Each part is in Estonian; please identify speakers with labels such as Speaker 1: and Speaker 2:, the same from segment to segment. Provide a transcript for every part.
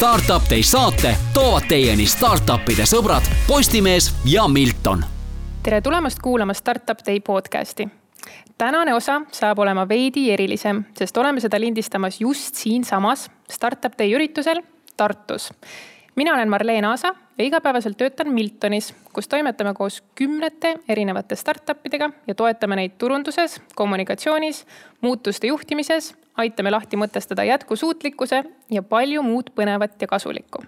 Speaker 1: Startup Day saate toovad teieni startup'ide sõbrad Postimees ja Milton.
Speaker 2: tere tulemast kuulama Startup Day podcasti. tänane osa saab olema veidi erilisem, sest oleme seda lindistamas just siinsamas Startup Day üritusel Tartus mina olen Marleen Aasa ja igapäevaselt töötan Miltonis, kus toimetame koos kümnete erinevate startup idega ja toetame neid turunduses, kommunikatsioonis, muutuste juhtimises, aitame lahti mõtestada jätkusuutlikkuse ja palju muud põnevat ja kasulikku.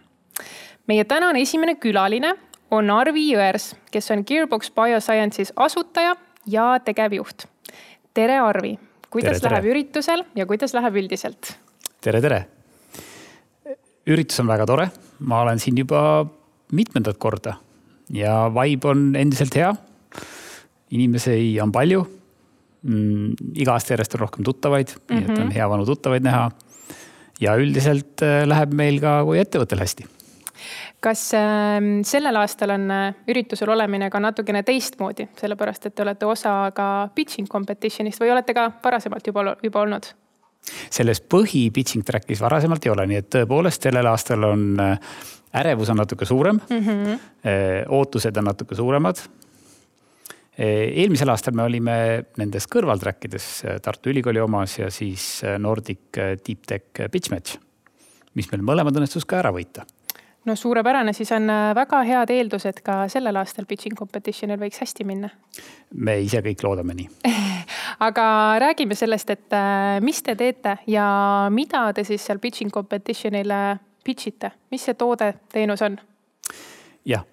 Speaker 2: meie tänane esimene külaline on Arvi Jõers, kes on Gearbox Biosciences asutaja ja tegevjuht. tere, Arvi, kuidas tere, läheb tere. üritusel ja kuidas läheb üldiselt?
Speaker 3: tere, tere üritus on väga tore, ma olen siin juba mitmendat korda ja vibe on endiselt hea. inimesi on palju mm,. iga aasta järjest on rohkem tuttavaid mm, -hmm. nii et on mhm. hea vanu tuttavaid näha. ja üldiselt äh, läheb meil ka kui ettevõttel hästi
Speaker 2: kas äh, sellel aastal on äh, üritusel olemine ka natukene teistmoodi, sellepärast et te olete osa ka pitching competition'ist või olete ka varasemalt juba, juba olnud?
Speaker 3: Selles põhi pitching track'is varasemalt ei ole, nii et tõepoolest sellel aastal on äh, ärevus on natuke suurem mm. -hmm. ootused on natuke suuremad. Äh, eelmisel aastal me olime nendes kõrvaltrack ides Tartu Ülikooli omas ja siis Nordic Deep Tech Pitch Match, mis meil mõlemad õnnestus ka ära võita
Speaker 2: no suurepärane, siis on väga head eeldused ka sellel aastal pitching competition'il võiks hästi minna.
Speaker 3: me ise kõik loodame nii
Speaker 2: aga räägime sellest, et äh, mis te teete ja mida te siis seal pitching competition'ile pitch ite, mis see toode, teenus on?
Speaker 3: jah,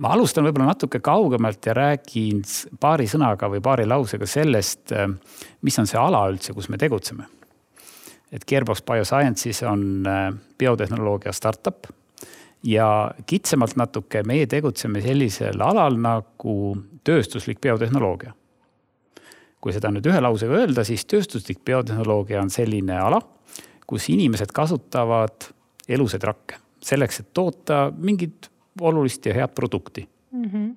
Speaker 3: ma alustan võib-olla natuke kaugemalt ja räägin paari sõnaga või paari lausega sellest, äh, mis on see ala üldse, kus me tegutseme. et Gearbox Biosciences on äh, biotehnoloogia startup ja kitsamalt natuke meie tegutseme sellisel alal nagu tööstuslik biotehnoloogia kui seda nüüd ühe lausega öelda, siis tööstuslik biotehnoloogia on selline ala, kus inimesed kasutavad elusaid rakke selleks, et toota mingit olulist ja head produkti mm. -hmm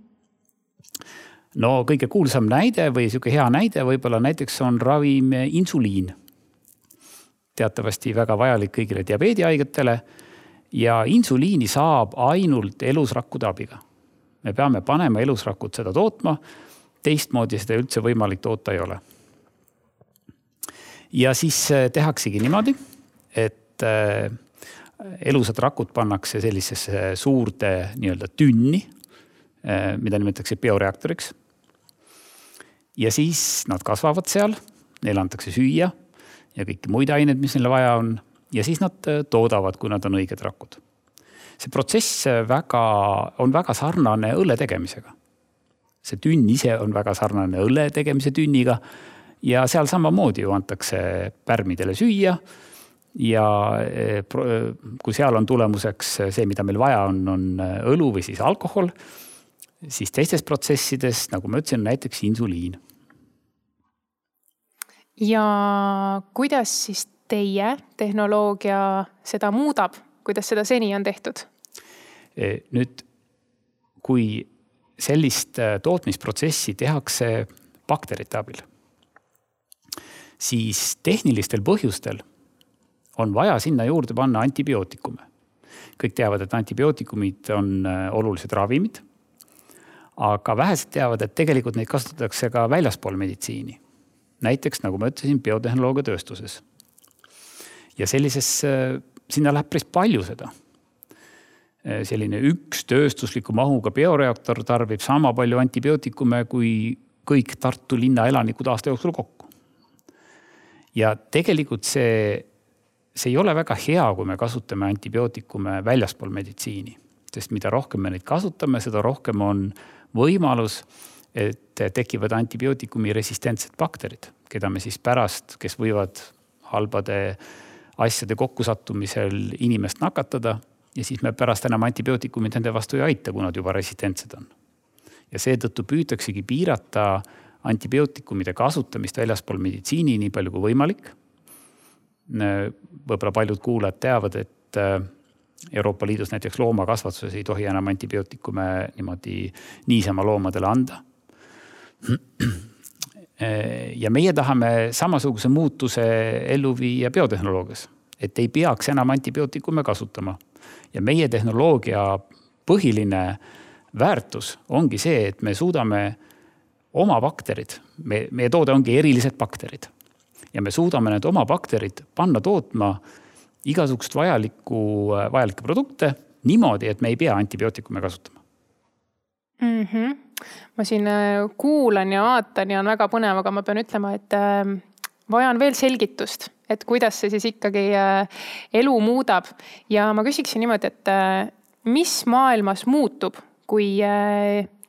Speaker 3: no kõige kuulsam näide või sihuke hea näide võib-olla näiteks on ravim insuliin. teatavasti väga vajalik kõigile diabeedihaigetele ja insuliini saab ainult elusrakkude abiga. me peame panema elusrakud seda tootma teistmoodi seda üldse võimalik toota ei ole. ja siis äh, tehaksegi niimoodi, et äh, elusad rakud pannakse sellisesse suurde nii-öelda tünni, äh, mida nimetatakse bioreaktoriks. ja siis nad kasvavad seal, neile antakse süüa ja kõiki muid aineid, mis neile vaja on ja siis nad toodavad, kui nad on õiged rakud. see protsess väga, on väga sarnane õlle tegemisega see tünn ise on väga sarnane õlle tegemise tünniga. ja seal samamoodi ju antakse pärmidele süüa. ja eh, kui seal on tulemuseks see, mida meil vaja on, on õlu või siis alkohol, siis teistes protsessides, nagu ma ütlesin, näiteks insuliin.
Speaker 2: ja kuidas siis teie tehnoloogia seda muudab, kuidas seda seni on tehtud?
Speaker 3: Eh, nüüd, kui sellist äh, tootmisprotsessi tehakse bakterite abil, siis tehnilistel põhjustel on vaja sinna juurde panna antibiootikume. kõik teavad, et antibiootikumid on äh, olulised ravimid. aga vähesed teavad, et tegelikult neid kasutatakse ka väljaspool meditsiini. näiteks nagu ma ütlesin, biotehnoloogiatööstuses. ja sellises, äh, sinna läheb päris palju seda selline üks tööstusliku mahuga bioreaktor tarbib sama palju antibiootikume kui kõik Tartu linna elanikud aasta jooksul kokku. ja tegelikult see, see ei ole väga hea, kui me kasutame antibiootikume väljaspool meditsiini, sest mida rohkem me neid kasutame, seda rohkem on võimalus, et tekivad antibiootikumi resistentsed bakterid, keda me siis pärast, kes võivad halbade asjade kokkusattumisel inimest nakatada ja siis me pärast enam antibiootikumid nende vastu ei aita, kui nad juba resistentsed on. ja seetõttu püütaksegi piirata antibiootikumide kasutamist väljaspool meditsiini nii palju kui võimalik. võib-olla paljud kuulajad teavad, et äh, Euroopa Liidus näiteks loomakasvatuses ei tohi enam antibiootikume niimoodi niisama loomadele anda. ja meie tahame samasuguse muutuse ellu viia biotehnoloogias, et ei peaks enam antibiootikume kasutama ja meie tehnoloogia põhiline väärtus ongi see, et me suudame oma bakterid, me, meie toode ongi erilised bakterid. ja me suudame need oma bakterid panna tootma igasugust vajalikku, vajalikke produkte niimoodi, et me ei pea antibiootikume kasutama
Speaker 2: mm. -hmm. ma siin äh, kuulan ja vaatan ja on väga põnev, aga ma pean ütlema, et äh, vajan veel selgitust, et kuidas see siis ikkagi äh, elu muudab ja ma küsiksin niimoodi, et mis maailmas muutub, kui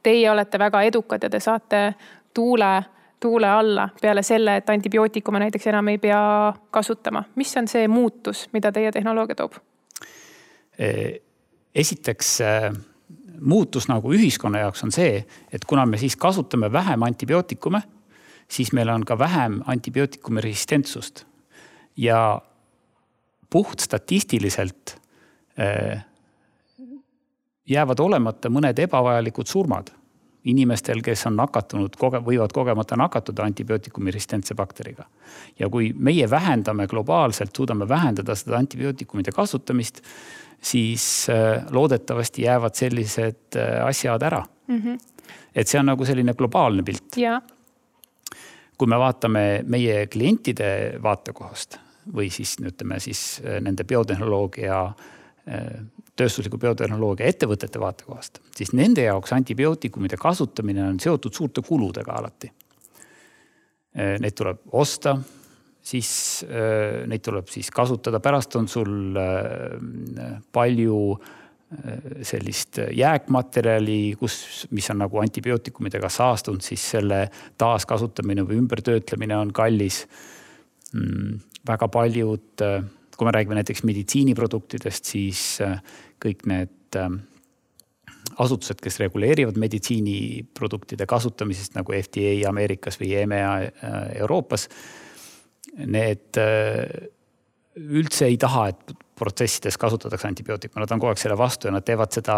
Speaker 2: teie olete väga edukad ja te saate tuule, tuule alla peale selle, et antibiootikume näiteks enam ei pea kasutama. mis on see muutus, mida teie tehnoloogia toob?
Speaker 3: esiteks muutus nagu ühiskonna jaoks on see, et kuna me siis kasutame vähem antibiootikume, siis meil on ka vähem antibiootikumi resistentsust. ja puht statistiliselt äh, jäävad olemata mõned ebavajalikud surmad inimestel, kes on nakatunud, võivad kogemata nakatuda antibiootikumi resistentse bakteriga. ja kui meie vähendame globaalselt, suudame vähendada seda antibiootikumide kasutamist, siis äh, loodetavasti jäävad sellised äh, asjad ära mm. -hmm. et see on nagu selline globaalne pilt. Kui me vaatame meie klientide vaatekohast või siis ütleme siis nende biotehnoloogia, tööstusliku biotehnoloogia ettevõtete vaatekohast, siis nende jaoks antibiootikumide kasutamine on seotud suurte kuludega alati. Neid tuleb osta siis neid tuleb siis kasutada, pärast on sul äh, palju sellist jääkmaterjali, kus, mis on nagu antibiootikumidega saastunud, siis selle taaskasutamine või ümbertöötlemine on kallis mm,. väga paljud, kui me räägime näiteks meditsiiniproduktidest, siis kõik need asutused, kes reguleerivad meditsiiniproduktide kasutamisest nagu FDA Ameerikas või EMEA Euroopas need äh, üldse ei taha, et protsessides kasutatakse antibiootikume, nad on kogu aeg selle vastu ja nad teevad seda,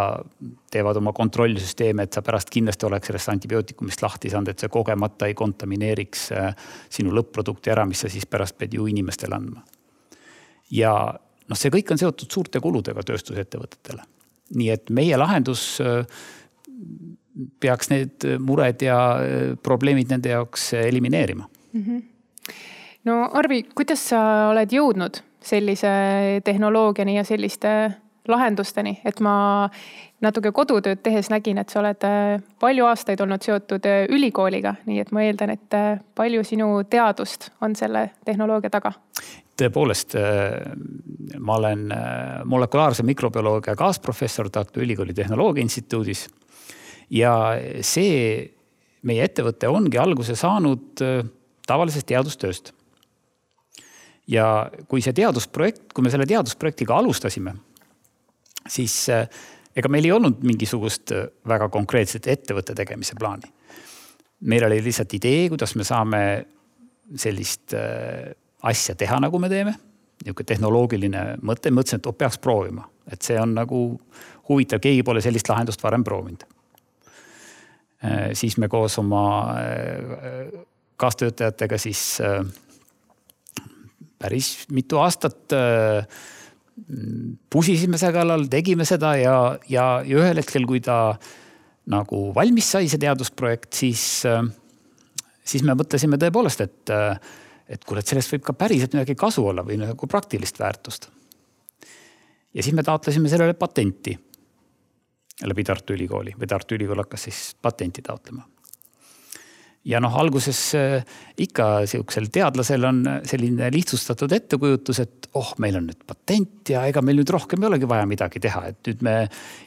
Speaker 3: teevad oma kontrollsüsteeme, et sa pärast kindlasti oleks sellest antibiootikumist lahti saanud, et see kogemata ei kontamineeriks äh, sinu lõpp-produkti ära, mis sa siis pärast pead ju inimestele andma. ja noh, see kõik on seotud suurte kuludega tööstusettevõtetele. nii et meie lahendus äh, peaks need mured ja probleemid nende jaoks elimineerima mm. -hmm
Speaker 2: no Arvi, kuidas sa oled jõudnud sellise tehnoloogiani ja selliste lahendusteni, et ma natuke kodutööd tehes nägin, et sa oled äh, palju aastaid olnud seotud äh, ülikooliga, nii et ma eeldan, et äh, palju sinu teadust on selle tehnoloogia taga?
Speaker 3: tõepoolest, ma olen molekulaarse mikrobioloogia kaasprofessor Tartu Ülikooli Tehnoloogia Instituudis. ja see, meie ettevõte ongi alguse saanud tavalisest teadustööst ja kui see teadusprojekt, kui me selle teadusprojektiga alustasime, siis äh, ega meil ei olnud mingisugust äh, väga konkreetset ettevõtte tegemise plaani. meil oli lihtsalt idee, kuidas me saame sellist äh, asja teha, nagu me teeme. niisugune tehnoloogiline mõte, mõtlesin, et oh, peaks proovima, et see on nagu huvitav, keegi pole sellist lahendust varem proovinud. siis me koos oma kaastöötajatega siis päris mitu aastat äh, pusisime selle kallal, tegime seda ja, ja, ja ühel hetkel, kui ta nagu valmis sai, see teadusprojekt, siis, äh, siis me mõtlesime tõepoolest, et, äh, et kuule, et sellest võib ka päriselt midagi kasu olla või nagu praktilist väärtust. ja siis me taotlesime sellele patenti läbi Tartu Ülikooli või Tartu Ülikool hakkas siis patenti taotlema ja noh, alguses äh, ikka sihukesel teadlasel on selline lihtsustatud ettekujutus, et oh, meil on nüüd patent ja ega meil nüüd rohkem ei olegi vaja midagi teha, et nüüd me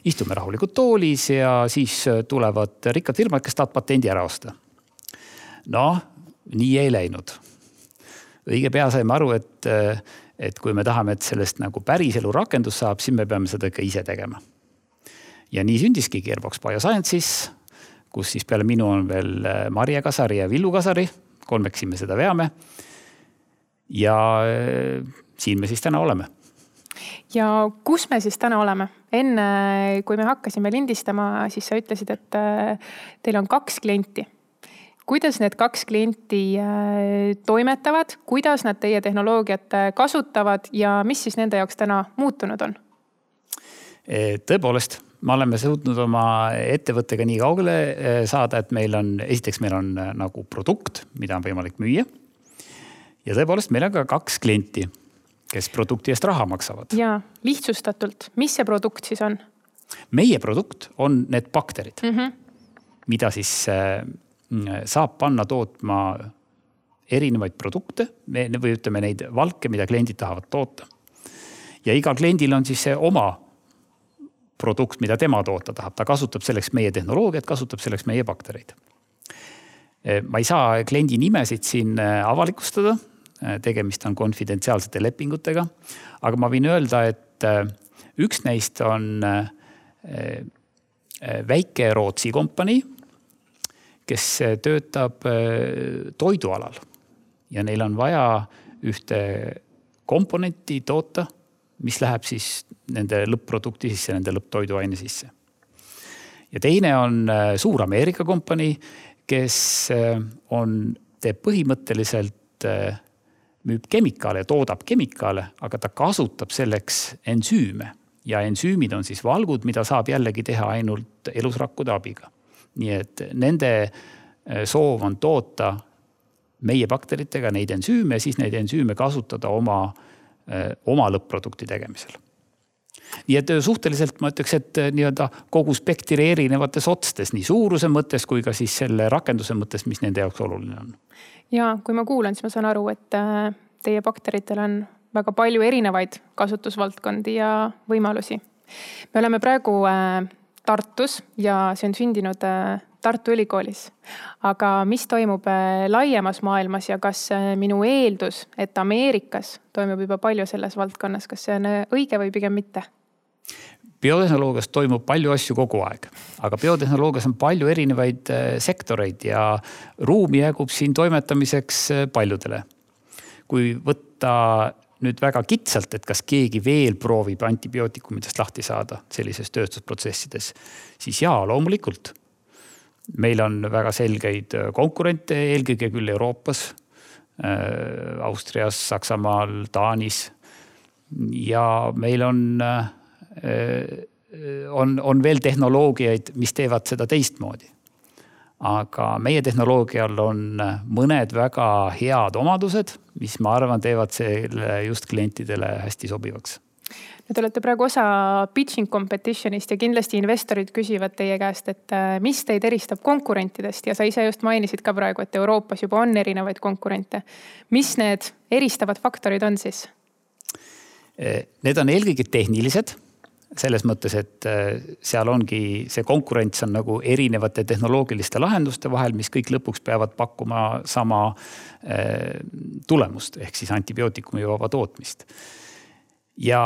Speaker 3: istume rahulikult toolis ja siis tulevad rikkad firmad, kes tahavad patendi ära osta. noh, nii ei läinud. õige pea saime aru, et, äh, et kui me tahame, et sellest nagu päriselu rakendus saab, siis me peame seda ikka ise tegema. ja nii sündiski Gearbox Biosciences kus siis peale minu on veel äh, Marje Kasari ja Villu Kasari, kolmekesi me seda veame. ja äh, siin me siis täna oleme.
Speaker 2: ja kus me siis täna oleme? enne, kui me hakkasime lindistama, siis sa ütlesid, et äh, teil on kaks klienti. kuidas need kaks klienti toimetavad, kuidas nad teie tehnoloogiat kasutavad ja mis siis nende jaoks täna muutunud on?
Speaker 3: tõepoolest, me oleme suutnud oma ettevõttega nii kaugele saada, et meil on, esiteks meil on nagu produkt, mida on võimalik müüa. ja tõepoolest, meil on ka kaks klienti, kes produkti eest raha maksavad.
Speaker 2: ja lihtsustatult, mis see produkt siis on?
Speaker 3: meie produkt on need bakterid mm, -hmm. mida siis saab panna tootma erinevaid produkte või ütleme neid valke, mida kliendid tahavad toota. ja igal kliendil on siis see oma produkt, mida tema toota tahab, ta kasutab selleks meie tehnoloogiat, kasutab selleks meie baktereid. ma ei saa kliendi nimesid siin äh, avalikustada, äh, tegemist on konfidentsiaalsete lepingutega, aga ma võin öelda, et üks neist on väike Rootsi kompanii, kes töötab toidualal. Ja neil on vaja ühte komponenti toota, mis läheb siis nende lõpp-produkti sisse, nende lõpptoiduaine sisse. ja teine on äh, suur Ameerika kompanii, kes äh, on, teeb põhimõtteliselt, äh, müüb kemikaale, toodab kemikaale, aga ta kasutab selleks ensüüme ja ensüümid on siis valgud, mida saab jällegi teha ainult elusrakkude abiga. nii et nende soov on toota meie bakteritega neid ensüüme siis neid ensüüme kasutada oma, eh, oma lõpp-produkti tegemisel. nii et eh, suhteliselt ma ütleks, et eh, nii-öelda kogu spektri erinevates otstes, nii suuruse mõttes kui ka siis selle rakenduse mõttes, mis nende jaoks oluline on.
Speaker 2: ja kui ma kuulan, siis ma saan aru, et teie bakteritel on väga palju erinevaid kasutusvaldkondi ja võimalusi. me oleme praegu Tartus ja see on sündinud Tartu Ülikoolis. aga mis toimub äh, laiemas maailmas ja kas äh, minu eeldus, et Ameerikas toimub juba palju selles valdkonnas, kas see on äh, õige või pigem mitte?
Speaker 3: biotehnoloogias toimub palju asju kogu aeg, aga biotehnoloogias on palju erinevaid sektoreid ja ruumi jagub siin toimetamiseks paljudele. kui võtta nüüd väga kitsalt, et kas keegi veel proovib antibiootikumidest lahti saada sellises tööstusprotsessides, siis jaa, loomulikult meil on väga selgeid äh, konkurente, eelkõige küll Euroopas, äh, Austrias, Saksamaal, Taanis. ja meil on, äh, on, on veel tehnoloogiaid, mis teevad seda teistmoodi. aga meie tehnoloogial on mõned väga head omadused, mis ma arvan, teevad selle just klientidele hästi sobivaks
Speaker 2: Te olete praegu osa pitching competition'ist ja kindlasti investorid küsivad teie käest, et äh, mis teid eristab konkurentidest ja sa ise just mainisid ka praegu, et Euroopas juba on erinevaid konkurente. mis need eristavad faktorid on siis?
Speaker 3: Äh, need on eelkõige tehnilised selles mõttes, et äh, seal ongi see konkurents on nagu erinevate tehnoloogiliste lahenduste vahel, mis kõik lõpuks peavad pakkuma sama tulemust ehk siis antibiootikumi vaba tootmist. ja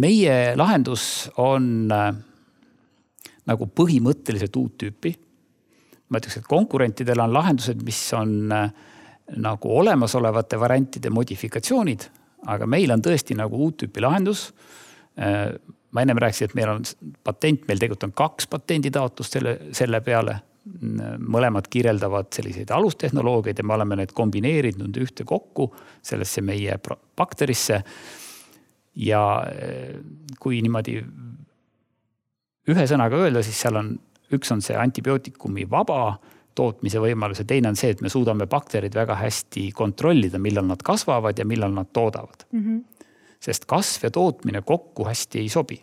Speaker 3: meie lahendus on äh, nagu põhimõtteliselt uut tüüpi. ma ütleks, et konkurentidel on lahendused, mis on äh, nagu olemasolevate variantide modifikatsioonid, aga meil on tõesti nagu uut tüüpi lahendus. Äh, ma ennem rääkisin, et meil on patent, meil tegelikult on kaks patenditaotlust selle, selle peale. mõlemad kirjeldavad selliseid alustehnoloogiaid ja me oleme need kombineerinud ühtekokku sellesse meie bakterisse ja eh, kui niimoodi ühe sõnaga öelda, siis seal on, üks on see antibiootikumi vaba tootmise võimalus ja teine on see, et me suudame bakterid väga hästi kontrollida, millal nad kasvavad ja millal nad toodavad mm. -hmm. sest kasv ja tootmine kokku hästi ei sobi.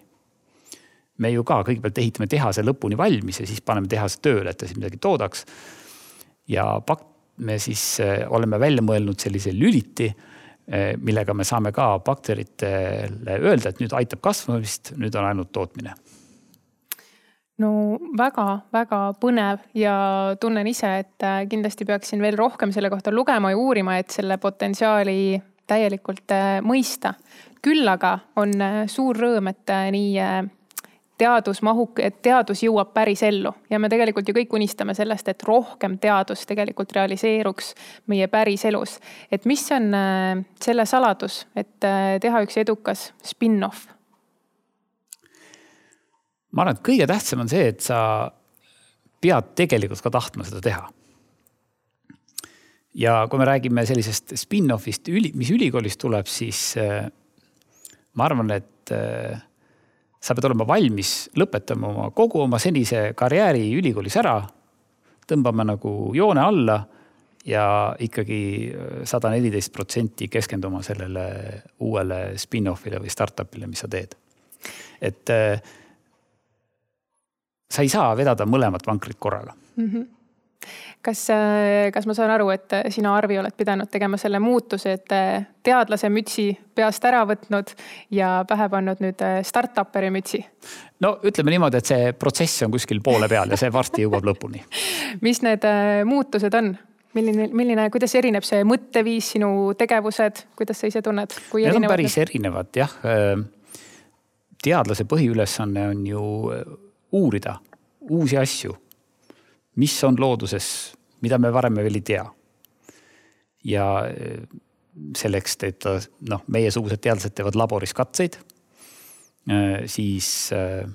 Speaker 3: me ju ka kõigepealt ehitame tehase lõpuni valmis ja siis paneme tehase tööle, et ta siis midagi toodaks. ja pak-, me siis eh, oleme välja mõelnud sellise lüliti millega me saame ka bakteritele öelda, et nüüd aitab kasvamist, nüüd on ainult tootmine
Speaker 2: no väga-väga põnev ja tunnen ise, et äh, kindlasti peaksin veel rohkem selle kohta lugema ja uurima, et selle potentsiaali täielikult äh, mõista. küll aga on äh, suur rõõm, et nii teadusmahuk, et teadus jõuab päris ellu ja me tegelikult ju kõik unistame sellest, et rohkem teadust tegelikult realiseeruks meie päriselus. et mis on äh, selle saladus, et äh, teha üks edukas spin-off?
Speaker 3: ma arvan, et kõige tähtsam on see, et sa pead tegelikult ka tahtma seda teha. ja kui me räägime sellisest spin-off'ist, mis ülikoolist tuleb, siis äh, ma arvan, et et sa pead olema valmis lõpetama oma kogu oma senise karjääri ülikoolis ära, tõmbama nagu joone alla ja ikkagi sada neliteist protsenti keskenduma sellele uuele spin-off'ile või startup'ile, mis sa teed. et sa ei saa vedada mõlemat vankrit korraga mm. -hmm
Speaker 2: kas, kas ma saan aru, et sina, Arvi, oled pidanud tegema selle muutuse, et teadlase mütsi peast ära võtnud ja pähe pannud nüüd startup'eri mütsi?
Speaker 3: no ütleme niimoodi, et see protsess on kuskil poole peal ja see varsti jõuab lõpuni
Speaker 2: mis need äh, muutused on? milline, milline, kuidas erineb see mõtteviis, sinu tegevused, kuidas sa ise tunned?
Speaker 3: Need on päris need? erinevad jah. Äh, teadlase põhiülesanne on ju uurida uusi asju, mis on looduses, mida me varem veel ei tea. ja eh, selleks teeb ta, noh, meiesugused teadlased teevad laboris katseid, eh, siis eh,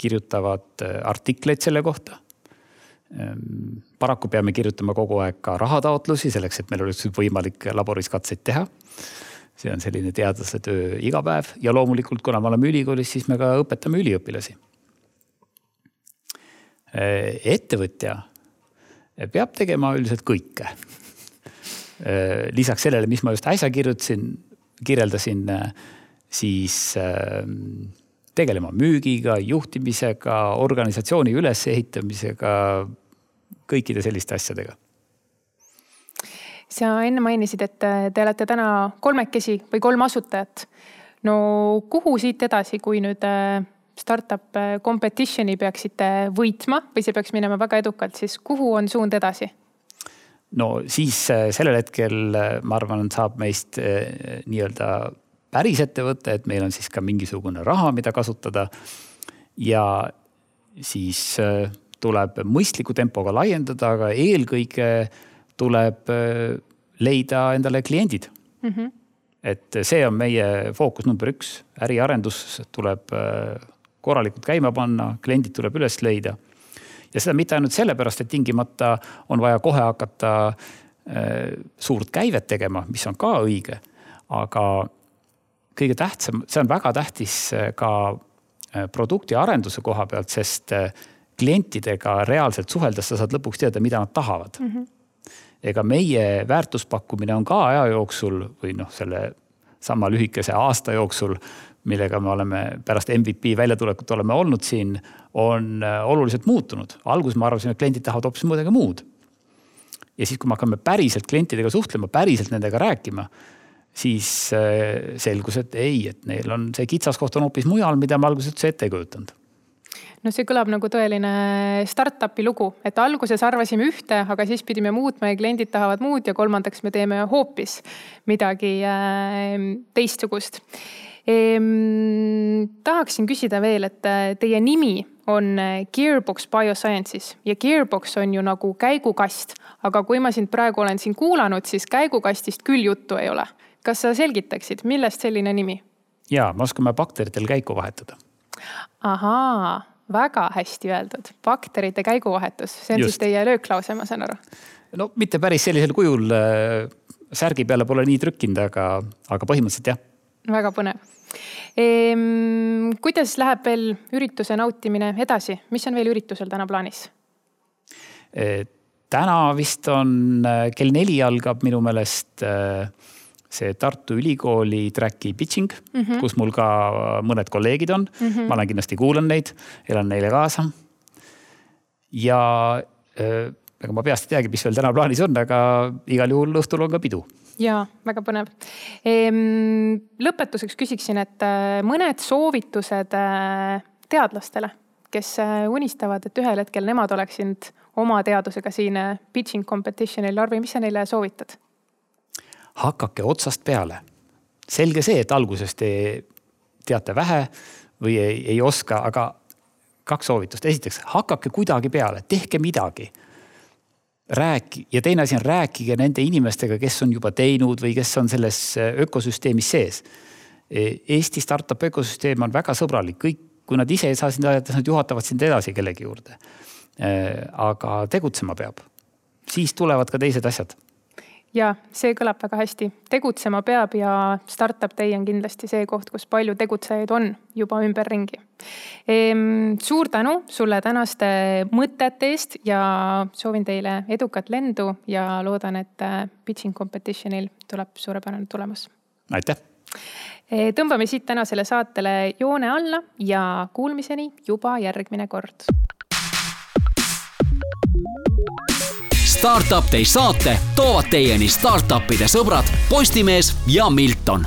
Speaker 3: kirjutavad artikleid selle kohta. paraku peame kirjutama kogu aeg ka rahataotlusi selleks, et meil oleks võimalik laboris katseid teha see on selline teadlase töö iga päev ja loomulikult, kuna me oleme ülikoolis, siis me ka õpetame üliõpilasi ettevõtja peab tegema üldiselt kõike. Äh, lisaks sellele, mis ma just äsja kirjutasin, kirjeldasin, äh, siis tegelema müügiga, juhtimisega, organisatsiooni ülesehitamisega, kõikide selliste asjadega
Speaker 2: sa enne mainisid, et te olete täna kolmekesi või kolm asutajat. no kuhu siit edasi, kui nüüd startup äh, competition'i peaksite võitma või see peaks minema väga edukalt, siis kuhu on suund edasi?
Speaker 3: no siis äh, sellel hetkel äh, ma arvan, saab meist nii-öelda päris ettevõte, et meil on siis ka mingisugune raha, mida kasutada. ja siis tuleb mõistliku tempoga laiendada, aga eelkõige tuleb leida endale kliendid mm. -hmm. et see on meie fookus number üks, äriarendus tuleb korralikult käima panna, kliendid tuleb üles leida. ja seda mitte ainult sellepärast, et tingimata on vaja kohe hakata äh, suurt käivet tegema, mis on ka õige. aga kõige tähtsam, see on väga tähtis äh, ka äh, produkti arenduse koha pealt, sest klientidega reaalselt suheldes sa saad lõpuks teada, mida nad tahavad mm. -hmm. ega meie väärtuspakkumine on ka aja jooksul või noh, selle sama lühikese aasta jooksul millega me oleme pärast MVP väljatulekut oleme olnud siin, on äh, oluliselt muutunud. alguses ma arvasin, et kliendid tahavad hoopis midagi muud. ja siis, kui me hakkame päriselt klientidega suhtlema, päriselt nendega rääkima, siis äh, selgus, et ei, et neil on see kitsaskoht on hoopis mujal, mida me alguses üldse ette ei kujutanud
Speaker 2: no see kõlab nagu tõeline startup'i lugu, et alguses arvasime ühte, aga siis pidime muutma ja kliendid tahavad muud ja kolmandaks me teeme hoopis midagi äh, teistsugust ehm,. tahaksin küsida veel, et äh, teie nimi on äh, Gearbox Biosciences ja Gearbox on ju nagu käigukast, aga kui ma sind praegu olen siin kuulanud, siis käigukastist küll juttu ei ole. kas sa selgitaksid, millest selline nimi?
Speaker 3: ja, me oskame bakteritel käiku vahetada.
Speaker 2: ahaa, väga hästi öeldud, bakterite käiguvahetus, see on Just. siis teie lööklause, ma saan aru?
Speaker 3: no mitte päris sellisel kujul, äh, särgi peale pole nii trükkinud, aga, aga põhimõtteliselt jah
Speaker 2: väga põnev ehm,. kuidas läheb veel ürituse nautimine edasi, mis on veel üritusel täna plaanis
Speaker 3: e,? täna vist on äh, kell neli algab minu meelest äh, see Tartu Ülikooli track'i pitching mm, -hmm. kus mul ka mõned kolleegid on mm. -hmm. ma olen kindlasti kuulan neid, elan neile kaasa. ja ega ma peast ei teagi, mis veel täna plaanis on, aga igal juhul õhtul on ka pidu
Speaker 2: ja väga põnev ehm,. lõpetuseks küsiksin, et äh, mõned soovitused äh, teadlastele, kes äh, unistavad, et ühel hetkel nemad oleksid oma teadusega siin pitching competition'il. Arvi, mis sa neile soovitad?
Speaker 3: hakake otsast peale. selge see, et alguses te teate vähe või ei, ei oska, aga kaks soovitust. esiteks hakake kuidagi peale, tehke midagi rääki- ja teine asi on rääkige nende inimestega, kes on juba teinud või kes on selles äh, ökosüsteemis sees. E, Eesti startup ökosüsteem on väga sõbralik, kõik, kui nad ise ei saa sind aidata, siis nad juhatavad sind edasi kellegi juurde. E, aga tegutsema peab, siis tulevad ka teised asjad
Speaker 2: ja see kõlab väga hästi, tegutsema peab ja Startup Day on kindlasti see koht, kus palju tegutsejaid on juba ümberringi ehm,. suur tänu sulle tänaste mõtete eest ja soovin teile edukat lendu ja loodan, et äh, pitching competition'il tuleb suurepärane tulemus.
Speaker 3: aitäh
Speaker 2: e,. tõmbame siit tänasele saatele joone alla ja kuulmiseni juba järgmine kord
Speaker 1: Startup Day saate toovad teieni startup'ide sõbrad Postimees ja Milton